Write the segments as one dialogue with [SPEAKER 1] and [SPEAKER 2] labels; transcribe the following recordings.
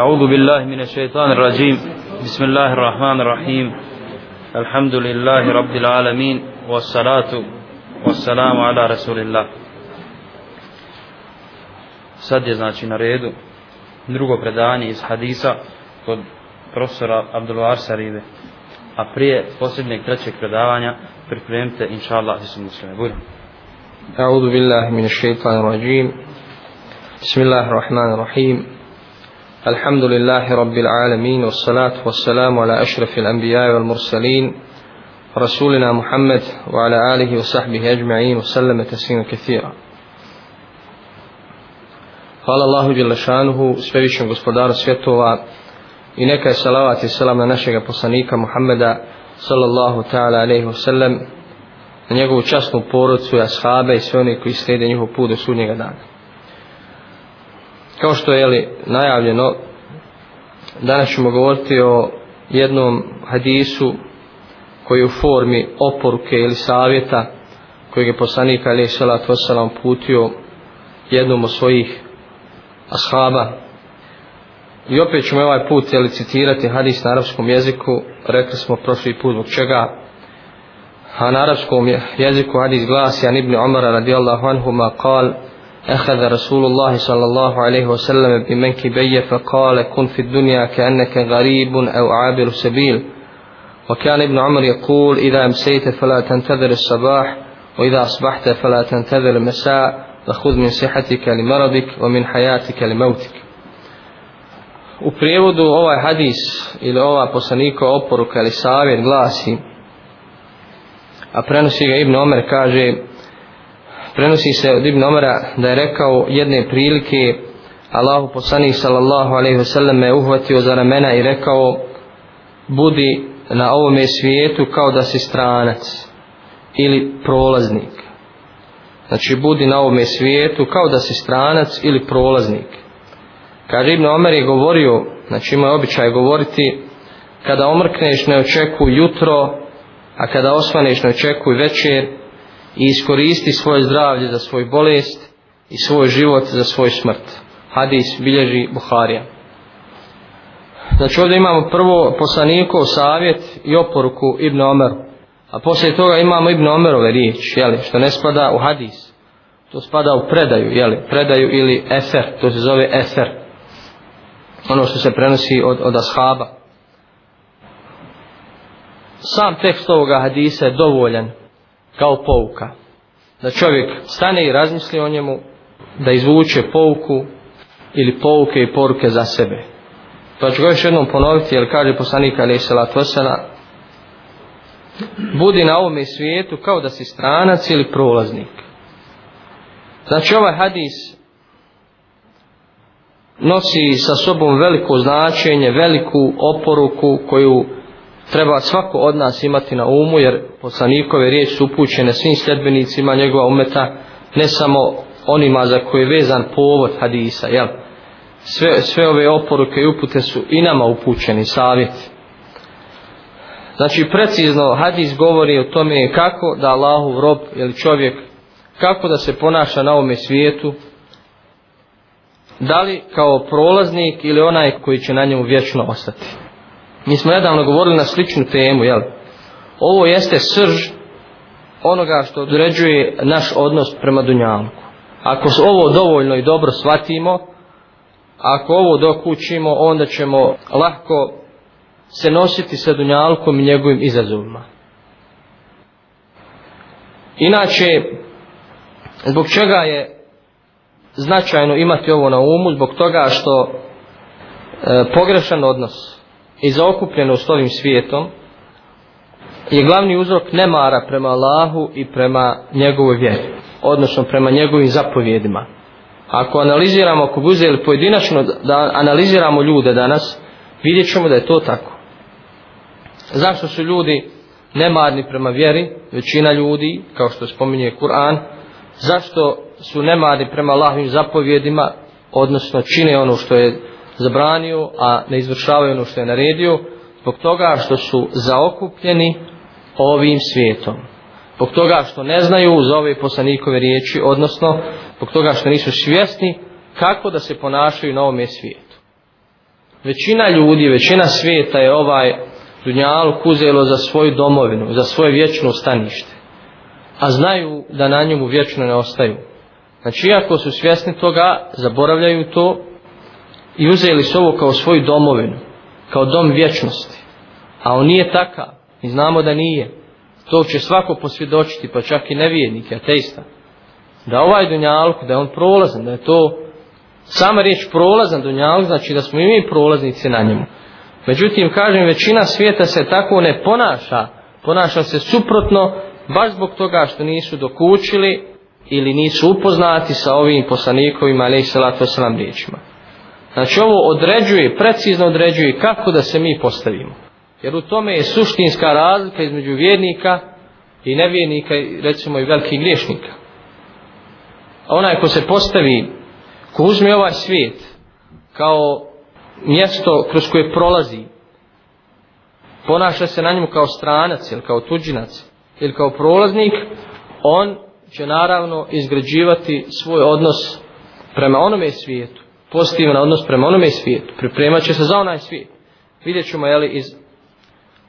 [SPEAKER 1] أعوذ بالله من الشيطان الرجيم بسم الله الرحمن الرحيم الحمد لله رب العالمين والصلاة والسلام على رسول الله Sad je znači na redu drugo predanje iz hadisa kod profesora Abdulvar Sarive. A prije posljednjeg trećeg predavanja pripremite inša Allah i sam muslime. Budem.
[SPEAKER 2] A'udhu billahi min shaitan rajim. Bismillahirrahmanirrahim. Bismillahirrahmanirrahim. الحمد لله رب العالمين والصلاة والسلام على أشرف الأنبياء والمرسلين رسولنا محمد وعلى آله وصحبه أجمعين وسلم تسليما كثيرا Hvala Allahu dželle šanuhu, svevišnjem gospodaru svjetova i neka je salavat i selam na našeg poslanika Muhameda sallallahu ta'ala alejhi ve sellem, na njegovu časnu porodicu i ashabe i sve one koji slijede njihov put do sudnjeg dana kao što je li, najavljeno, danas ćemo govoriti o jednom hadisu koji je u formi oporuke ili savjeta kojeg je poslanik Ali Salat Vosalam putio jednom od svojih ashaba. I opet ćemo ovaj put jeli, citirati hadis na arapskom jeziku. Rekli smo prošli put zbog čega a na arapskom jeziku hadis glasi an ibn Umar radijallahu anhu ma kal أخذ رسول الله صلى الله عليه وسلم بمنكبي فقال كن في الدنيا كأنك غريب أو عابر سبيل وكان ابن عمر يقول إذا أمسيت فلا تنتظر الصباح وإذا أصبحت فلا تنتظر المساء فخذ من صحتك لمرضك ومن حياتك لموتك U prijevodu ovaj hadis ili ova poslanika oporuka ili savjet glasi, a prenosi ga Ibn Omer, kaže, prenosi se od Ibn Omara da je rekao jedne prilike Allahu poslanih sallallahu alaihi ve sellem me uhvatio za ramena i rekao budi na ovome svijetu kao da si stranac ili prolaznik. Znači budi na ovome svijetu kao da si stranac ili prolaznik. Kad Ibn Omer je govorio, znači ima običaj govoriti, kada omrkneš ne očekuj jutro, a kada osvaneš ne očekuj večer, i iskoristi svoje zdravlje za svoj bolest i svoj život za svoj smrt. Hadis bilježi Buharija. Znači ovdje imamo prvo poslanikov savjet i oporuku Ibn Omeru. A poslije toga imamo Ibn Omerove riječ, jeli, što ne spada u hadis. To spada u predaju, jeli, predaju ili eser, to se zove eser. Ono što se prenosi od, od ashaba. Sam tekst ovoga hadisa je dovoljan kao pouka. Da čovjek stane i razmisli o njemu, da izvuče pouku ili pouke i poruke za sebe. Pa ću ga još jednom ponoviti, jer kaže poslanik Ali Isela Tvrsana, budi na ovome svijetu kao da si stranac ili prolaznik. Znači ovaj hadis nosi sa sobom veliko značenje, veliku oporuku koju treba svako od nas imati na umu, jer poslanikove riječi su upućene svim sljedbenicima njegova umeta, ne samo onima za koje je vezan povod hadisa, jel? Sve, sve ove oporuke i upute su i nama upućeni, savjet. Znači, precizno, hadis govori o tome kako da Allahu rob ili čovjek, kako da se ponaša na ovome svijetu, da li kao prolaznik ili onaj koji će na njemu vječno ostati. Mi smo nedavno govorili na sličnu temu, jel? Ovo jeste srž onoga što određuje naš odnos prema Dunjalku. Ako ovo dovoljno i dobro shvatimo, ako ovo dokućimo, onda ćemo lahko se nositi sa Dunjalkom i njegovim izazovima. Inače, zbog čega je značajno imati ovo na umu, zbog toga što e, pogrešan odnos – i zaokupljenost ovim svijetom je glavni uzrok nemara prema Allahu i prema njegovoj vjeri, odnosno prema njegovim zapovjedima. Ako analiziramo, ako guze ili pojedinačno da analiziramo ljude danas, vidjet ćemo da je to tako. Zašto su ljudi nemarni prema vjeri, većina ljudi, kao što spominje Kur'an, zašto su nemarni prema Allahovim zapovjedima, odnosno čine ono što je zabranio, a ne izvršavaju ono što je naredio, zbog toga što su zaokupljeni ovim svijetom. Zbog toga što ne znaju za ove poslanikove riječi, odnosno zbog toga što nisu svjesni kako da se ponašaju na ovome svijetu. Većina ljudi, većina svijeta je ovaj dunjalu kuzelo za svoju domovinu, za svoje vječno stanište. A znaju da na njemu vječno ne ostaju. Znači, iako su svjesni toga, zaboravljaju to, i uzeli su ovo kao svoju domovinu, kao dom vječnosti. A on nije takav, mi znamo da nije. To će svako posvjedočiti, pa čak i nevijednik, ateista. Da ovaj dunjalk, da je on prolazan, da je to sama riječ prolazan dunjalk, znači da smo i mi prolaznici na njemu. Međutim, kažem, većina svijeta se tako ne ponaša, ponaša se suprotno, baš zbog toga što nisu dokučili ili nisu upoznati sa ovim poslanikovima, ali i salatu salam riječima. Znači ovo određuje, precizno određuje kako da se mi postavimo. Jer u tome je suštinska razlika između vjernika i nevjernika, recimo i velikih griješnika. Onaj ko se postavi, ko uzme ovaj svijet kao mjesto kroz koje prolazi, ponaša se na njemu kao stranac ili kao tuđinac ili kao prolaznik, on će naravno izgrađivati svoj odnos prema onome svijetu pozitivan odnos prema onome svijetu, pripremat će se za onaj svijet. Vidjet ćemo jeli, iz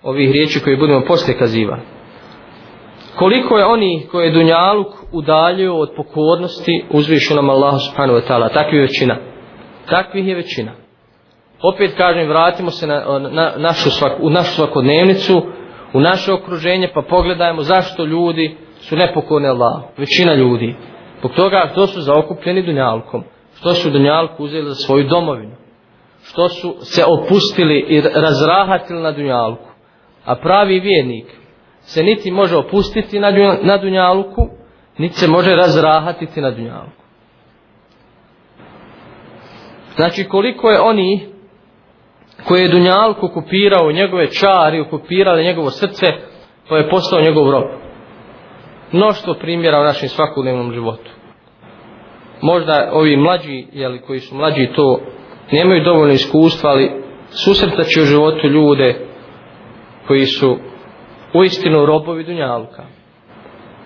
[SPEAKER 2] ovih riječi koje budemo poslije kazivati. Koliko je oni koje je Dunjaluk udaljio od pokornosti uzvišenom Allahu subhanahu wa ta'ala, takvi je većina. Takvih je većina. Opet kažem, vratimo se na, na, našu, svak, u našu svakodnevnicu, u naše okruženje, pa pogledajmo zašto ljudi su nepokorni Allah, većina ljudi. Zbog toga to su zaokupljeni Dunjalkom što su dunjalku uzeli za svoju domovinu, što su se opustili i razrahatili na dunjalku. A pravi vjernik se niti može opustiti na dunjalku, niti se može razrahatiti na dunjalku. Znači koliko je oni koje je dunjalku kupirao njegove čari, okupirali njegovo srce, to pa je postao njegov rob. Mnoštvo primjera u našem svakodnevnom životu možda ovi mlađi, jeli, koji su mlađi to, nemaju dovoljno iskustva, ali susretaći u životu ljude koji su u istinu robovi Dunjaluka.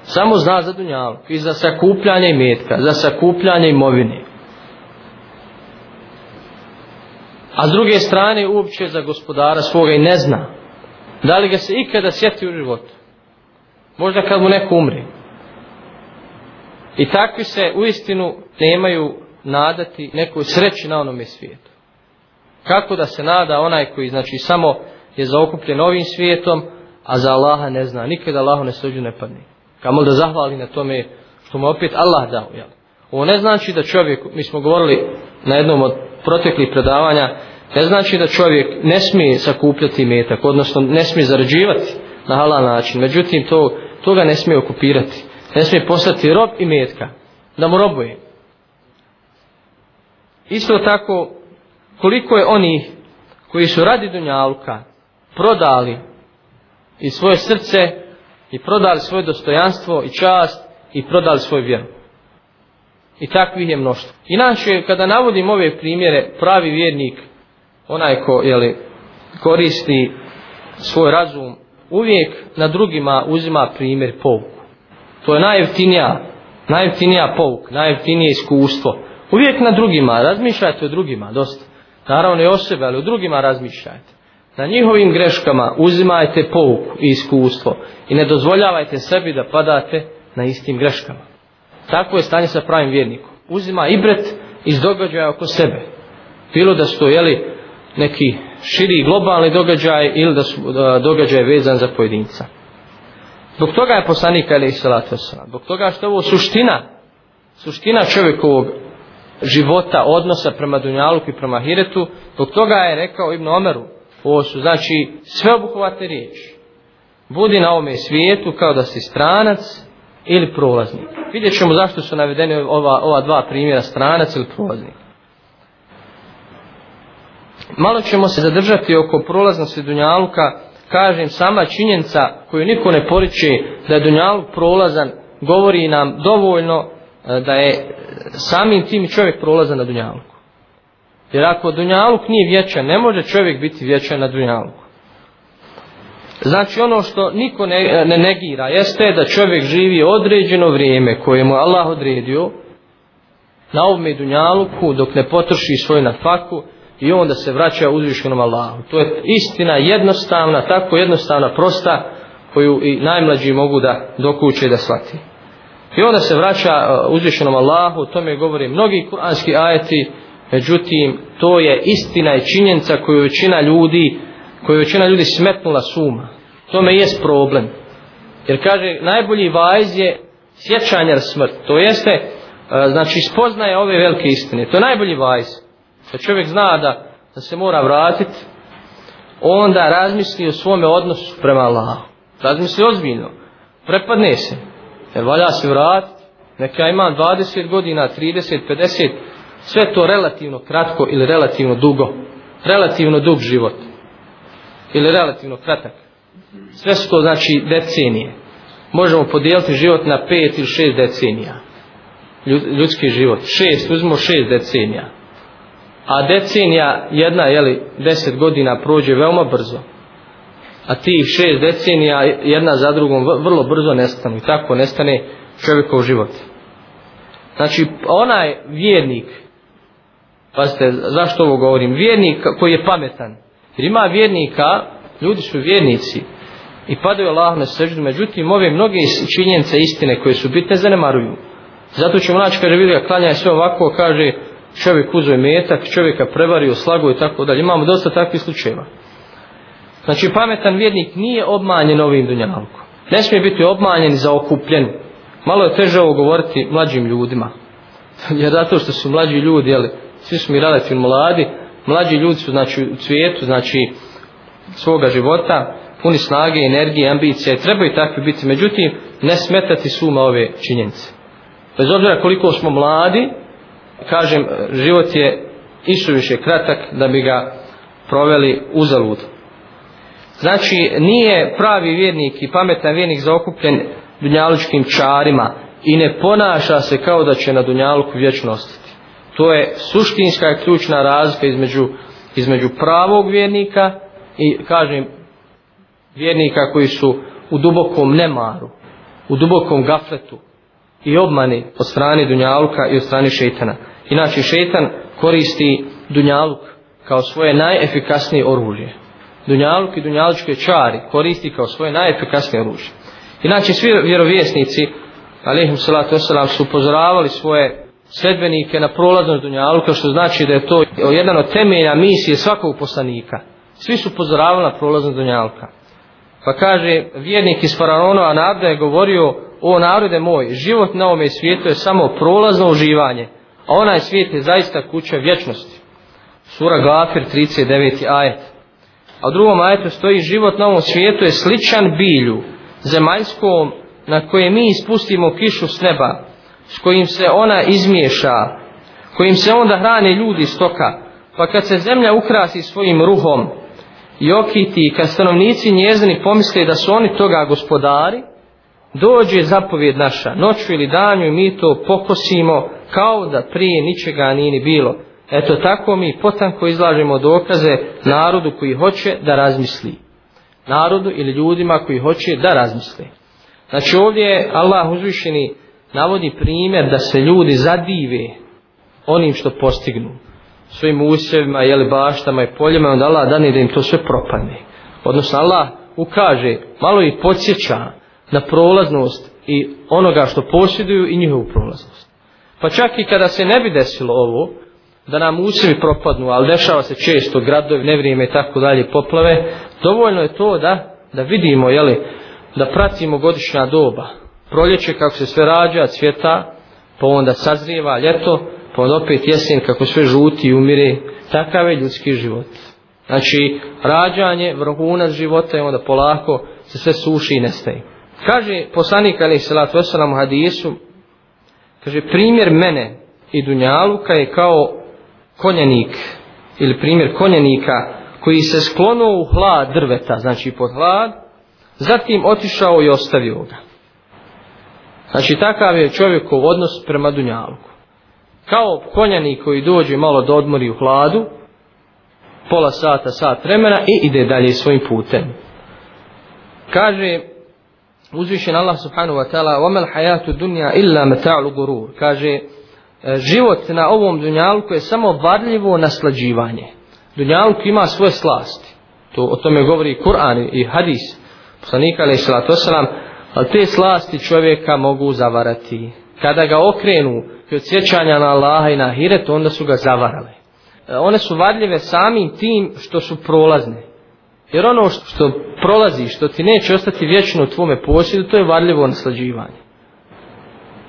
[SPEAKER 2] Samo zna za Dunjaluk i za sakupljanje metka, za sakupljanje imovine. A s druge strane uopće za gospodara svoga i ne zna. Da li ga se ikada sjeti u životu? Možda kad mu neko umri. I takvi se u istinu nemaju nadati nekoj sreći na onome svijetu. Kako da se nada onaj koji znači samo je zaokupljen ovim svijetom, a za Allaha ne zna, nikada Allahu ne sođu ne padne. Kamo da zahvali na tome što mu opet Allah dao. Jel? Ovo ne znači da čovjek, mi smo govorili na jednom od proteklih predavanja, ne znači da čovjek ne smije sakupljati metak, odnosno ne smije zarađivati na halal način, međutim to, toga ne smije okupirati ne smije postati rob i metka, da mu robuje. Isto tako, koliko je onih koji su radi Dunjaluka prodali i svoje srce i prodali svoje dostojanstvo i čast i prodali svoj vjeru. I takvih je mnoštvo. Inače, kada navodim ove primjere, pravi vjernik, onaj ko jeli, koristi svoj razum, uvijek na drugima uzima primjer povuk. To je najjeftinija, najjeftinija pouk, najjeftinije iskustvo. Uvijek na drugima, razmišljajte o drugima, dosta. Naravno i o sebe, ali o drugima razmišljajte. Na njihovim greškama uzimajte pouku i iskustvo i ne dozvoljavajte sebi da padate na istim greškama. Tako je stanje sa pravim vjernikom. Uzima i bret iz događaja oko sebe. Bilo da su to jeli, neki širi globalni događaj ili da su događaje vezan za pojedinca. Zbog toga je poslanik Ali Isalat Veselam. Zbog toga što je ovo suština, suština čovjekovog života, odnosa prema Dunjaluku i prema Hiretu, zbog toga je rekao Ibn Omeru, ovo su znači sve obuhvate riječi. Budi na ovome svijetu kao da si stranac ili prolaznik. Vidjet ćemo zašto su navedeni ova, ova dva primjera stranac ili prolaznik. Malo ćemo se zadržati oko prolaznosti Dunjaluka, kažem sama činjenca koju niko ne poriče da je dunjalu prolazan govori nam dovoljno e, da je e, samim tim čovjek prolazan na dunjalku. Jer ako dunjaluk nije vječan, ne može čovjek biti vječan na dunjalku. Znači ono što niko ne, e, ne negira jeste da čovjek živi određeno vrijeme koje mu Allah odredio na ovome dunjaluku dok ne potroši svoju nafaku faku i onda se vraća uzvišenom Allahu. To je istina jednostavna, tako jednostavna, prosta, koju i najmlađi mogu da dokuće da shvati. I onda se vraća e, uzvišenom Allahu, o tome govori mnogi kuranski ajeti, međutim, to je istina i činjenica koju većina ljudi, koju većina ljudi smetnula suma. Tome je problem. Jer kaže, najbolji vajz je sjećanje smrt. To jeste, e, znači, spoznaje ove velike istine. To je najbolji vajz kad čovjek zna da, da se mora vratiti, onda razmisli o svome odnosu prema Allahu. Razmisli ozbiljno. Prepadne se. Jer valja se vratiti. Neka ja imam 20 godina, 30, 50, sve to relativno kratko ili relativno dugo. Relativno dug život. Ili relativno kratak. Sve su to znači decenije. Možemo podijeliti život na 5 ili 6 decenija. Ljudski život. 6, uzmo 6 decenija a decenija jedna, jeli, deset godina prođe veoma brzo, a tih šest decenija jedna za drugom vrlo brzo nestanu i tako nestane čovjekov život. Znači, onaj vjernik, pazite, zašto ovo govorim, vjernik koji je pametan, jer ima vjernika, ljudi su vjernici, i padaju Allah na seždu, međutim, ove mnoge činjenice istine koje su bitne zanemaruju. Zato ćemo naći, kaže, vidi ga, klanja je sve ovako, kaže, čovjek uzme metak, čovjeka prevario, slago i tako dalje. Imamo dosta takvih slučajeva. Znači, pametan vjernik nije obmanjen ovim dunjalkom. Ne smije biti obmanjen i zaokupljen. Malo je teže ovo govoriti mlađim ljudima. Jer zato što su mlađi ljudi, jeli, svi su mi relativno mladi, mlađi ljudi su znači, u cvijetu znači, svoga života, puni snage, energije, ambicije, trebaju takvi biti. Međutim, ne smetati suma ove činjenice. Bez obzira koliko smo mladi, kažem, život je isuviše kratak da bi ga proveli uzalud. Znači, nije pravi vjernik i pametan vjernik zaokupljen dunjalučkim čarima i ne ponaša se kao da će na dunjaluku vječno ostati. To je suštinska i ključna razlika između, između pravog vjernika i, kažem, vjernika koji su u dubokom nemaru, u dubokom gafletu, i obmane od strane Dunjaluka i od strane šeitana. Inače, šeitan koristi Dunjaluk kao svoje najefikasnije oružje. Dunjaluk i Dunjalučke čari koristi kao svoje najefikasnije oružje. Inače, svi vjerovjesnici, alihim salatu wasalam, su upozoravali svoje sredbenike na prolaznost Dunjaluka, što znači da je to jedan od temelja misije svakog poslanika. Svi su upozoravali na prolaznost Dunjaluka. Pa kaže, vjernik iz Faraonova, Nabda je govorio o narode moj, život na ovome svijetu je samo prolazno uživanje, a onaj svijet je zaista kuća vječnosti. Sura Gafir 39. ajet. A u drugom ajetu stoji život na ovom svijetu je sličan bilju, zemaljskom na koje mi ispustimo kišu s neba, s kojim se ona izmiješa, kojim se onda hrane ljudi stoka, pa kad se zemlja ukrasi svojim ruhom i okiti, kad stanovnici njezini pomisle da su oni toga gospodari, dođe zapovjed naša, noću ili danju, mi to pokosimo kao da prije ničega nije ni bilo. Eto tako mi potanko izlažemo dokaze narodu koji hoće da razmisli. Narodu ili ljudima koji hoće da razmisli. Znači ovdje Allah uzvišeni navodi primjer da se ljudi zadive onim što postignu. Svojim usjevima, jeli baštama i poljima, onda Allah dani da im to sve propadne. Odnosno Allah ukaže, malo ih podsjeća na prolaznost i onoga što posjeduju i njihovu prolaznost. Pa čak i kada se ne bi desilo ovo, da nam usjevi propadnu, ali dešava se često, gradovi, nevrijeme i tako dalje, poplave, dovoljno je to da, da vidimo, jeli, da pratimo godišnja doba. Proljeće kako se sve rađa, cvjeta, pa onda sazrijeva ljeto, pa onda opet jesen kako sve žuti i umire, takav je ljudski život. Znači, rađanje, vrhunac života i onda polako se sve suši i nestaje. Kaže poslanik alaih salatu wasalam u hadisu, kaže primjer mene i Dunjaluka je kao konjanik ili primjer konjanika koji se sklonuo u hlad drveta, znači pod hlad, zatim otišao i ostavio ga. Znači takav je čovjekov odnos prema Dunjaluku. Kao konjanik koji dođe malo da odmori u hladu, pola sata, sat vremena i ide dalje svojim putem. Kaže Uzvišen Allah subhanahu wa ta'ala وَمَا الْحَيَاتُ دُنْيَا إِلَّا مَتَعُ الْغُرُورِ Kaže, e, život na ovom dunjalku je samo varljivo naslađivanje. Dunjalku ima svoje slasti. To, o tome govori Kur'an i Hadis. Poslanika alaih salatu wasalam. Ali te slasti čovjeka mogu zavarati. Kada ga okrenu i od sjećanja na Allaha i na Hiret, onda su ga zavarali. E, one su varljive samim tim što su prolazne. Jer ono što prolazi, što ti neće ostati vječno u tvome posjedu, to je varljivo naslađivanje.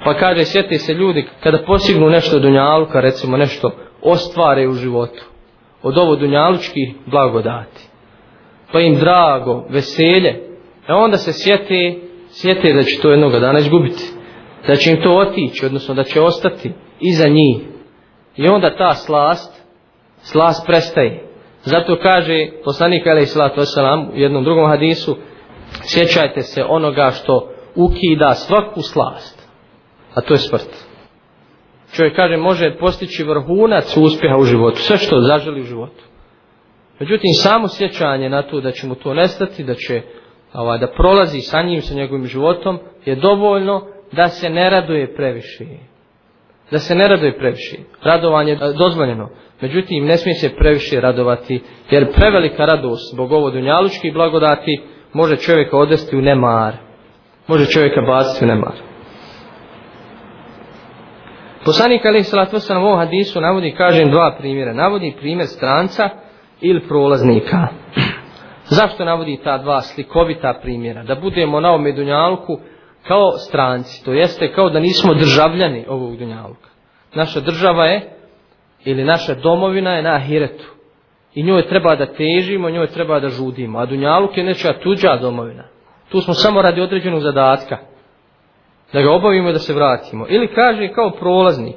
[SPEAKER 2] Pa kaže, sjeti se ljudi, kada posignu nešto dunjaluka, recimo nešto ostvare u životu, od ovo dunjalučki blagodati, pa im drago, veselje, a onda se sjeti, sjeti da će to jednoga dana izgubiti, da će im to otići, odnosno da će ostati iza njih. I onda ta slast, slast prestaje. Zato kaže poslanik alejhi salatu vesselam u jednom drugom hadisu sjećajte se onoga što ukida svaku slast, a to je smrt. Čovjek kaže može postići vrhunac uspjeha u životu, sve što zaželi u životu. Međutim, samo sjećanje na to da će mu to nestati, da će ovaj, da prolazi sa njim, sa njegovim životom, je dovoljno da se ne raduje previše. Da se ne raduje previše. Radovanje je dozvoljeno. Međutim, ne smije se previše radovati, jer prevelika radost zbog ovo dunjalučkih blagodati može čovjeka odvesti u nemar. Može čovjeka baciti u nemar. Poslanik Ali Salatu Sanom u ovom hadisu navodi, kažem, dva primjera. Navodi primjer stranca ili prolaznika. Zašto navodi ta dva slikovita primjera? Da budemo na ovome dunjalku kao stranci, to jeste kao da nismo državljani ovog dunjalka. Naša država je ili naša domovina je na ahiretu. I njoj treba da težimo, njoj treba da žudimo. A Dunjaluk je neča tuđa domovina. Tu smo samo radi određenog zadatka. Da ga obavimo da se vratimo. Ili kaže kao prolaznik.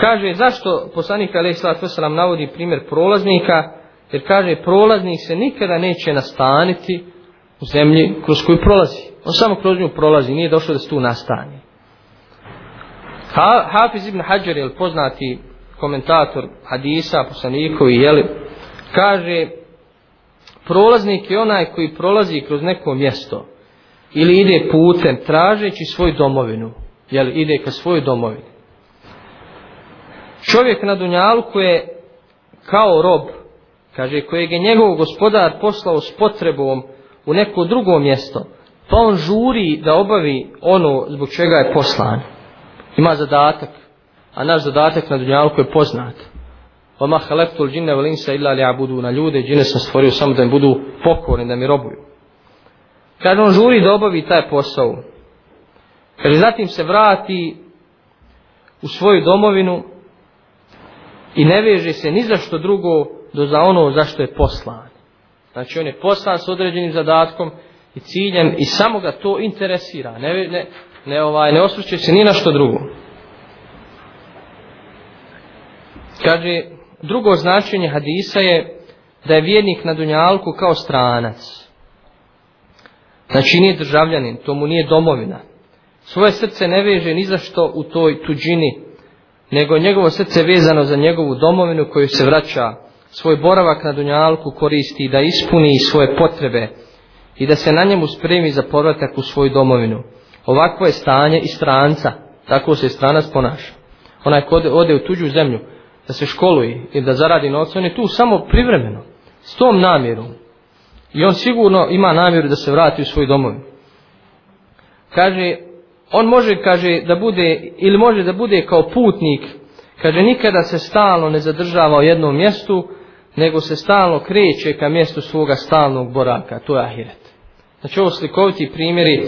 [SPEAKER 2] Kaže zašto poslanik Ali Islalat Veselam navodi primjer prolaznika. Jer kaže prolaznik se nikada neće nastaniti u zemlji kroz koju prolazi. On samo kroz nju prolazi, nije došlo da se tu nastanje. Ha, Hafiz ibn Hajar je poznati komentator hadisa, poslanikovi, jeli, kaže prolaznik je onaj koji prolazi kroz neko mjesto ili ide putem tražeći svoju domovinu, jeli, ide ka svojoj domovini. Čovjek na Dunjalu koji je kao rob, kaže, kojeg je njegov gospodar poslao s potrebom u neko drugo mjesto, pa on žuri da obavi ono zbog čega je poslan ima zadatak, a naš zadatak na dunjalku je poznat. Oma haleftul džinne vel insa illa li abudu na ljude, džine sam stvorio samo da im budu pokorni, da mi robuju. Kad on žuri da obavi taj posao, kad zatim se vrati u svoju domovinu i ne veže se ni za što drugo do za ono za što je poslan. Znači on je poslan s određenim zadatkom i ciljem i samo ga to interesira. Ne, ne, ne ovaj ne osvrće se ni na što drugo. Kaže, drugo značenje hadisa je da je vjernik na Dunjalku kao stranac. Znači nije državljanin, to mu nije domovina. Svoje srce ne veže ni za što u toj tuđini, nego njegovo srce vezano za njegovu domovinu koju se vraća. Svoj boravak na Dunjalku koristi da ispuni svoje potrebe i da se na njemu spremi za povratak u svoju domovinu. Ovako je stanje i stranca. Tako se stranac ponaša. Onaj ko ode u tuđu zemlju da se školuje i da zaradi novca, on je tu samo privremeno. S tom namjerom. I on sigurno ima namjeru da se vrati u svoj domov. Kaže, on može, kaže, da bude, ili može da bude kao putnik, kaže, nikada se stalno ne zadržava u jednom mjestu, nego se stalno kreće ka mjestu svoga stalnog boravka, to je ahiret. Znači, ovo slikoviti primjeri,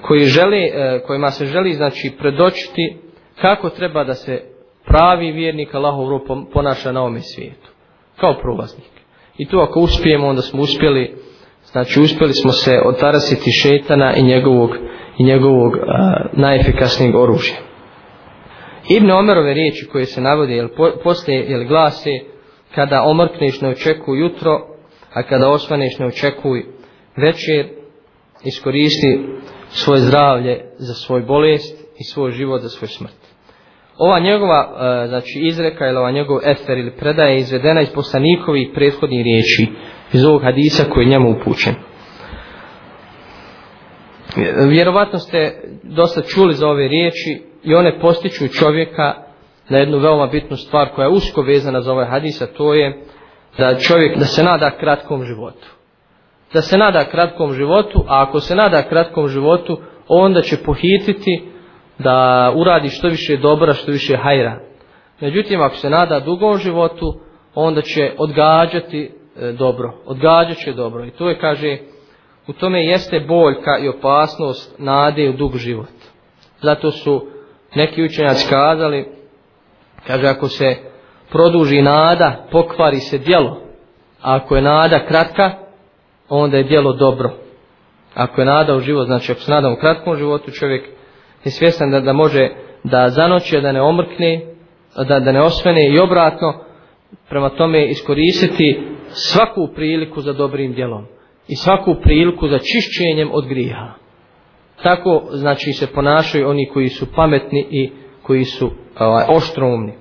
[SPEAKER 2] koji želi, e, kojima se želi znači predočiti kako treba da se pravi vjernik Allahov rob ponaša na ovome svijetu. Kao prolaznik. I tu ako uspijemo, onda smo uspjeli, znači uspjeli smo se otarasiti šetana i njegovog, i njegovog a, e, najefikasnijeg oružja. Ibn Omerove riječi koje se navode, jel, po, poslije, jel, glase, kada omrkneš ne očekuj jutro, a kada osvaneš ne očekuj večer, iskoristi svoje zdravlje za svoj bolest i svoj život za svoj smrt. Ova njegova e, znači izreka ili ova njegov efer ili predaja je izvedena iz poslanikovi prethodnih riječi iz ovog hadisa koji je njemu upućen. Vjerovatno ste dosta čuli za ove riječi i one postiču čovjeka na jednu veoma bitnu stvar koja je usko vezana za ovaj hadisa, to je da čovjek da se nada kratkom životu da se nada kratkom životu, a ako se nada kratkom životu, onda će pohititi da uradi što više dobra, što više hajra. Međutim, ako se nada dugom životu, onda će odgađati e, dobro, odgađat će dobro. I to je, kaže, u tome jeste boljka i opasnost nade u dug život. Zato su neki učenjaci kazali, kaže, ako se produži nada, pokvari se dijelo. A ako je nada kratka, onda je dijelo dobro. Ako je nada u život, znači ako se nada u kratkom životu, čovjek je svjestan da, da može da zanoći, da ne omrkne, da, da ne osvene i obratno, prema tome iskoristiti svaku priliku za dobrim dijelom i svaku priliku za čišćenjem od griha. Tako znači se ponašaju oni koji su pametni i koji su ovaj, oštroumni.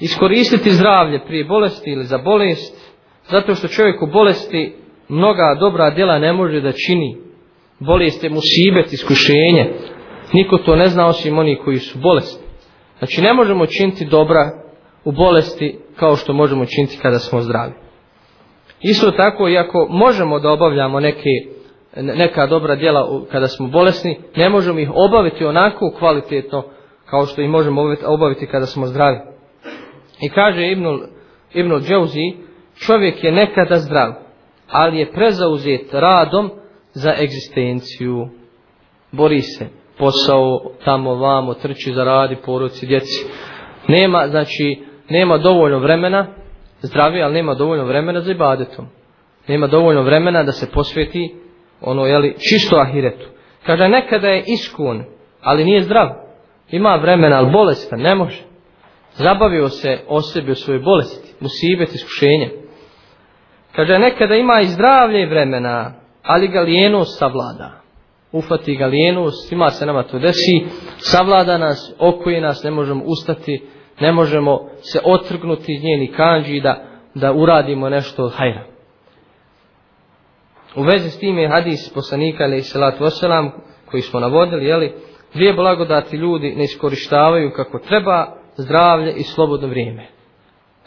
[SPEAKER 2] Iskoristiti zdravlje prije bolesti ili za bolest, zato što čovjek u bolesti mnoga dobra djela ne može da čini bolest je musibet, iskušenje niko to ne zna osim oni koji su bolesti znači ne možemo činiti dobra u bolesti kao što možemo činiti kada smo zdravi isto tako iako možemo da obavljamo neke neka dobra djela kada smo bolesni ne možemo ih obaviti onako kvalitetno kao što ih možemo obaviti kada smo zdravi i kaže Ibnul Ibnul Džauzi čovjek je nekada zdrav ali je prezauzet radom za egzistenciju. Bori se, posao tamo vamo, trči za radi, poroci, djeci. Nema, znači, nema dovoljno vremena, zdravi, ali nema dovoljno vremena za ibadetom. Nema dovoljno vremena da se posveti ono, jeli, čisto ahiretu. Kaže, nekada je iskun, ali nije zdrav. Ima vremena, ali bolestan, ne može. Zabavio se o sebi, o svojoj bolesti, musibet, iskušenje. Kaže, nekada ima i zdravlje i vremena, ali ga lijenost savlada. Ufati ga lijenost, ima se nama to desi, savlada nas, okuje nas, ne možemo ustati, ne možemo se otrgnuti iz njeni kanđi da, da uradimo nešto od hajra. U vezi s tim je hadis poslanika, ali i salatu wasalam, koji smo navodili, jeli, dvije blagodati ljudi ne iskorištavaju kako treba zdravlje i slobodno vrijeme.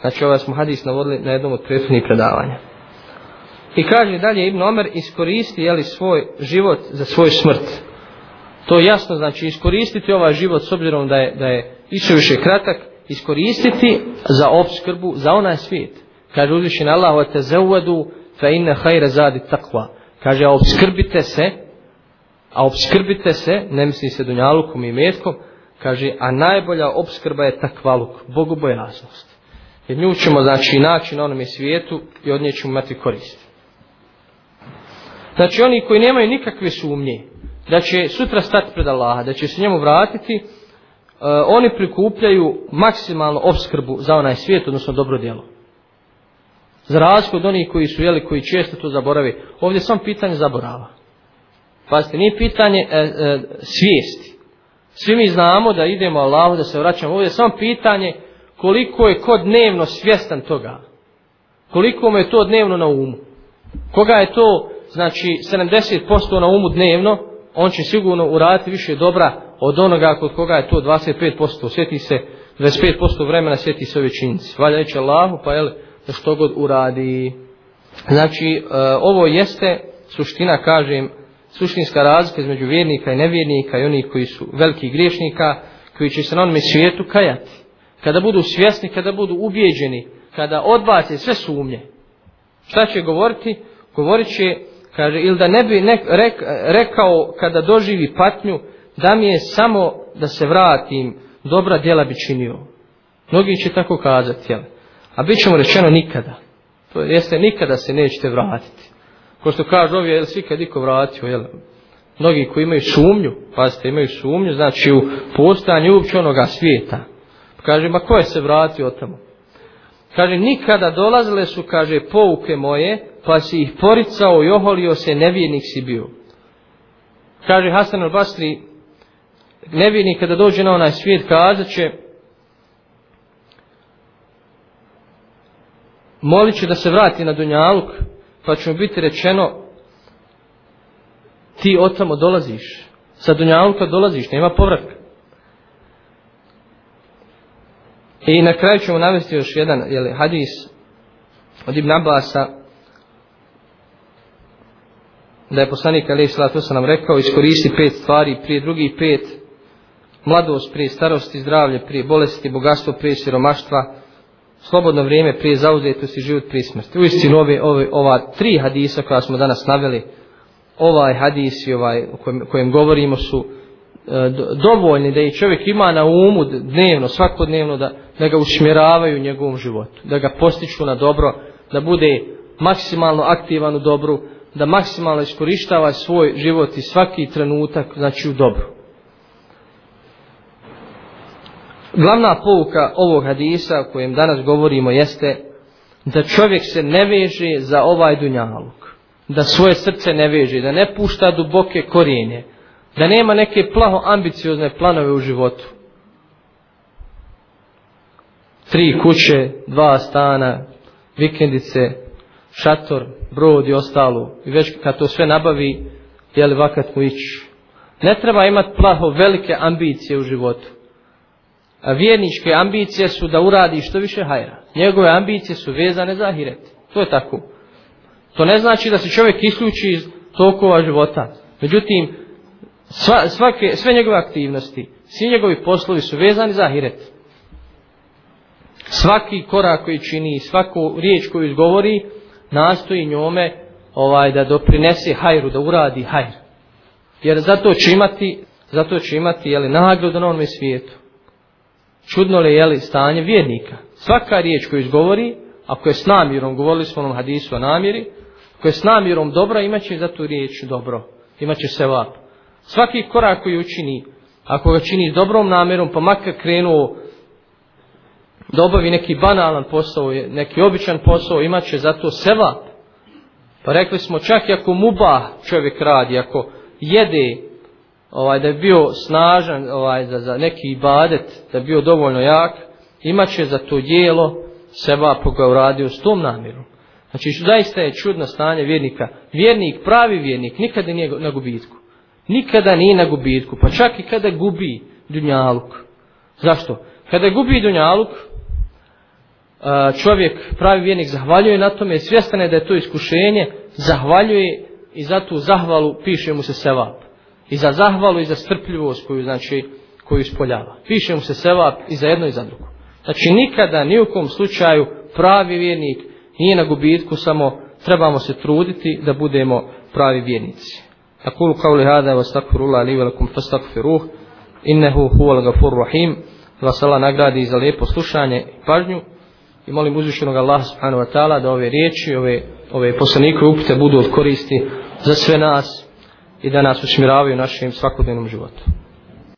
[SPEAKER 2] Znači ovaj smo hadis navodili na jednom od prethodnih predavanja. I kaže dalje Ibn Omer iskoristi jeli, svoj život za svoju smrt. To jasno znači iskoristiti ovaj život s obzirom da je, da je više više kratak, iskoristiti za obskrbu, za onaj svijet. Kaže uzvišen Allah, o te zauvedu, fe inne hajre zadi takva. Kaže, a obskrbite se, a obskrbite se, ne misli se dunjalukom i metkom, kaže, a najbolja obskrba je takvaluk, bogobojaznost. Jer nju ćemo, znači, naći na onome svijetu i od nje ćemo imati koristiti. Znači oni koji nemaju nikakve sumnje da će sutra stati pred Allaha, da će se njemu vratiti, uh, oni prikupljaju maksimalno obskrbu za onaj svijet, odnosno dobro djelo. Za razliku od onih koji su, jeli, koji često to zaborave. Ovdje samo pitanje zaborava. Pazite, nije pitanje e, e, svijesti. Svi mi znamo da idemo Allahu, da se vraćamo. Ovdje je samo pitanje koliko je ko dnevno svjestan toga. Koliko mu je to dnevno na umu. Koga je to znači 70% na umu dnevno, on će sigurno uraditi više dobra od onoga kod koga je to 25%. Sjeti se 25% vremena, sjeti se ove činjice. Valja reći Allahu, pa jel, što god uradi. Znači, e, ovo jeste suština, kažem, suštinska razlika između vjernika i nevjernika i onih koji su veliki griješnika, koji će se na onome svijetu kajati. Kada budu svjesni, kada budu ubijeđeni, kada odbace sve sumnje, šta će govoriti? Govorit će, Kaže, ili da ne bi nek, rek, rekao kada doživi patnju, da mi je samo da se vratim, dobra djela bi činio. Mnogi će tako kazati, jel? A bit ćemo rečeno nikada. To jeste, nikada se nećete vratiti. Ko što kaže ovi, jel svi kad iko vratio, jel? Mnogi koji imaju sumnju, pazite, imaju sumnju, znači u postanju uopće onoga svijeta. Kaže, ma ko je se vratio tamo? Kaže, nikada dolazile su, kaže, pouke moje, pa si ih poricao i oholio se, nevjernik si bio. Kaže Hasan al-Basri, nevjernik kada dođe na onaj svijet, kazat će, molit će da se vrati na Dunjaluk, pa će mu biti rečeno, ti od tamo dolaziš, sa Dunjaluka dolaziš, nema povratka. I na kraju ćemo navesti još jedan jeli, hadis od Ibn Abbasa, da je poslanik Ali Islatu sam nam rekao iskoristi pet stvari prije drugi pet mladost prije starosti, zdravlje prije bolesti, bogatstvo prije siromaštva slobodno vrijeme prije zauzetosti život prije smrti. U istinu ove, ove, ova tri hadisa koja smo danas naveli ovaj hadis i ovaj o kojem, kojem govorimo su e, dovoljni da i čovjek ima na umu dnevno, svakodnevno da, da ga usmjeravaju u njegovom životu da ga postiču na dobro da bude maksimalno aktivan u dobru da maksimalno iskorištava svoj život i svaki trenutak, znači u dobru. Glavna pouka ovog hadisa o kojem danas govorimo jeste da čovjek se ne veže za ovaj dunjaluk. Da svoje srce ne veže, da ne pušta duboke korijenje. Da nema neke plaho ambiciozne planove u životu. Tri kuće, dva stana, vikendice, šator, brod i ostalo. I već kad to sve nabavi, je li vakat mu ići. Ne treba imati plaho velike ambicije u životu. A vjerničke ambicije su da uradi što više hajra. Njegove ambicije su vezane za hiret. To je tako. To ne znači da se čovjek isključi iz tokova života. Međutim, sva, svake, sve njegove aktivnosti, svi njegovi poslovi su vezani za hiret. Svaki korak koji čini, svaku riječ koju izgovori, nastoji njome ovaj da doprinese hajru, da uradi hajr. Jer zato će imati, zato će imati jeli, nagradu na onom svijetu. Čudno li je jeli, stanje vjernika. Svaka riječ koju izgovori, ako je s namjerom, govorili smo onom hadisu o namjeri, ako je s namjerom dobra, imaće za tu riječ dobro. Imaće se vap. Svaki korak koji učini, ako ga čini s dobrom namjerom, pa makar krenuo da obavi neki banalan posao, neki običan posao, imat će zato seva. Pa rekli smo, čak i ako muba čovjek radi, ako jede, ovaj, da je bio snažan ovaj, za, za neki ibadet, da je bio dovoljno jak, imat će za to dijelo seva po ga uradio s tom namirom. Znači, zaista je čudno stanje vjernika. Vjernik, pravi vjernik, nikada nije na gubitku. Nikada nije na gubitku, pa čak i kada gubi dunjaluk. Zašto? Kada gubi dunjaluk, čovjek, pravi vjernik, zahvaljuje na tome, svjestane da je to iskušenje, zahvaljuje i za tu zahvalu piše mu se sevap. I za zahvalu i za strpljivost koju, znači, koju ispoljava. Piše mu se sevap i za jedno i za drugo. Znači nikada, ni u kom slučaju, pravi vjernik nije na gubitku, samo trebamo se truditi da budemo pravi vjernici. Akulu kauli hada, vas takfiru la li velikum, fas takfiruh, innehu huval gafur rahim, vas Allah nagradi za lijepo slušanje i pažnju. I molim uzvišenog Allah subhanahu wa ta'ala da ove riječi, ove, ove poslanikove upite budu od koristi za sve nas i da nas usmiravaju našim svakodnevnom životu.